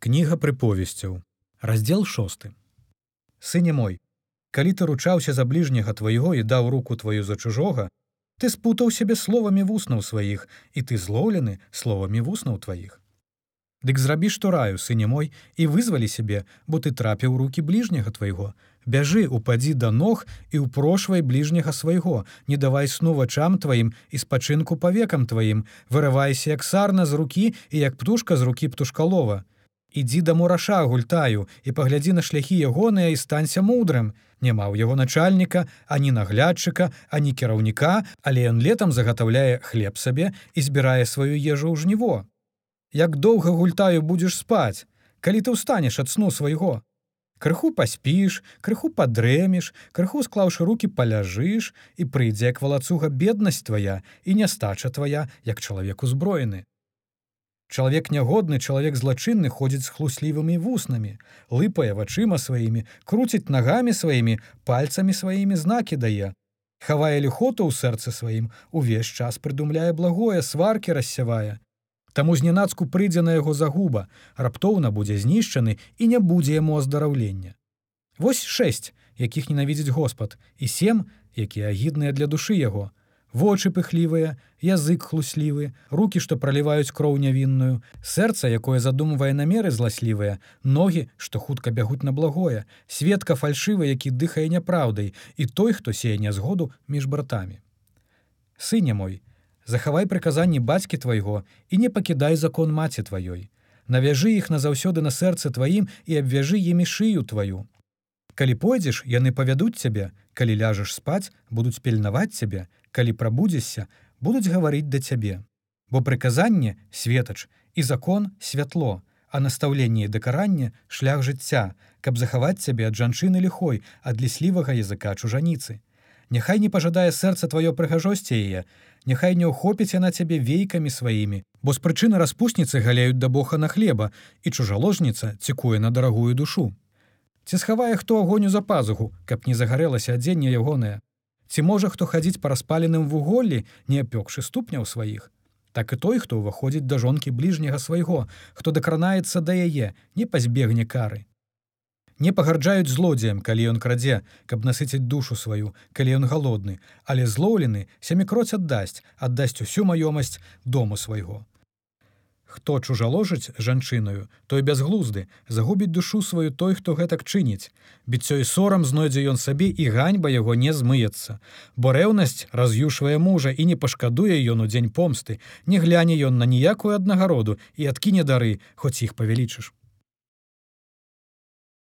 Кніга прыповесцяў. Раздзел шосты. Сыне мой, калі ты ручаўся за бліжняга твайго і даў руку тваю за чужога, ты спутаў сябе словамі вуснаў сваіх, і ты злоўлены словамі вуснаў тваіх. Дык зрабі што раю, сыне мой, і вызвалі сябе, бо ты трапіў руки бліжняга твайго. Бяжы, упадзі да ног і ўпрошвай бліжняга свайго, не давай сну вачам тваім і спачынку павекам тваім, вырывайся як сарна з рукі і як птушка з рукі птушкалова ідзі да мураша гультаю і паглядзі на шляхі ягоныя і станься мудрым. Няма ў яго начальніка ані наглядчыка ані кіраўніка але ён летам загатаўляе хлеб сабе і збірае сваю ежу ў жніво. Як доўга гультаю будзеш спаць? Калі ты ўстанеш ад сну свайго? Крыху паспіш крыху падрэміш крыху склаўшы руки паляжыш і прыйдзе як валацуга беднасць твая і нястача твая як чалавек узброены Чалавек нягодны чалавек злачынны ходзіць з хлуслівымі вуснамі, лыпае вачыма сваімі, круціць нагамі сваімі, пальцамі сваімі знакі дае. Хавае ліхоту ў сэрцы сваім, увесь час прыдумляе благое, сваркі рассявае. Таму зненацку прыйдзе на яго загуба, раптоўна будзе знішчаны і не будзе яму аздараўлення. Вось шэсць, якіх ненавідзіць Господ, і сем, якія агідныя для душы яго, вочы пыхлівыя, язык хлуслівы, руки, што праліваюць кроў нявінную, сэрца, якое задумвае намеры зласлівыя, ногі, што хутка бягуць на благое, светка фальшывы, які дыхае няпраўдай і той, хто сее нязгоду між братамі. Сыне мой, захавай прыказанні бацькі твайго і не пакідай закон маці тваёй. Навяжы іх назаўсёды на сэрцы тваім і абвяжы імі шыю тваю. Калі пойдзеш, яны павядуць цябе, калі ляжаш спаць, будуць пільнаваць цябе, калі прабудзешся, будуць гаварыць да цябе. Бо прыказанне светач і закон святло, а настаўленне і дэкаранне шлях жыцця, каб захаваць цябе ад жанчыны ліхой ад ліслівага языка чужаніцы. Няхай не пажадае сэрца тваё прыгажосці яе, Няхай не ўхопіць яна цябе вейкамі сваімі, бо з прычыны распусніцы галяюць да боха на хлеба і чужаложніца цікуе на дарагую душу. Ці схавае хто агоню за пазуху, каб не загарэлася адзенне ягонае. Ці можа хто хадзіць па распаленым вуголлі, не апёкшы ступняў сваіх. Так і той, хто ўваходзіць да жонкі бліжняга свайго, хто дакранаецца да яе, не пазбегне кары. Не пагарджаюць злодзеям, калі ён крадзе, каб насыціць душу сваю, калі ён галодны, але злоўлены сямікроць аддасць, аддасць усю маёмасць дому свайго. Хто чужаложыць жанчынаю, той бязглузды, загубіць душу сваю той, хто гэтак чыніць. Біццё і сорам знойдзе ён сабе і ганьба яго не змыецца. Бо рэўнасць раз'юшвае мужа і не пашкадуе ён у дзень помсты, не гляне ён на ніякую аднагароду і адкіне дары, хоць іх павялічыш.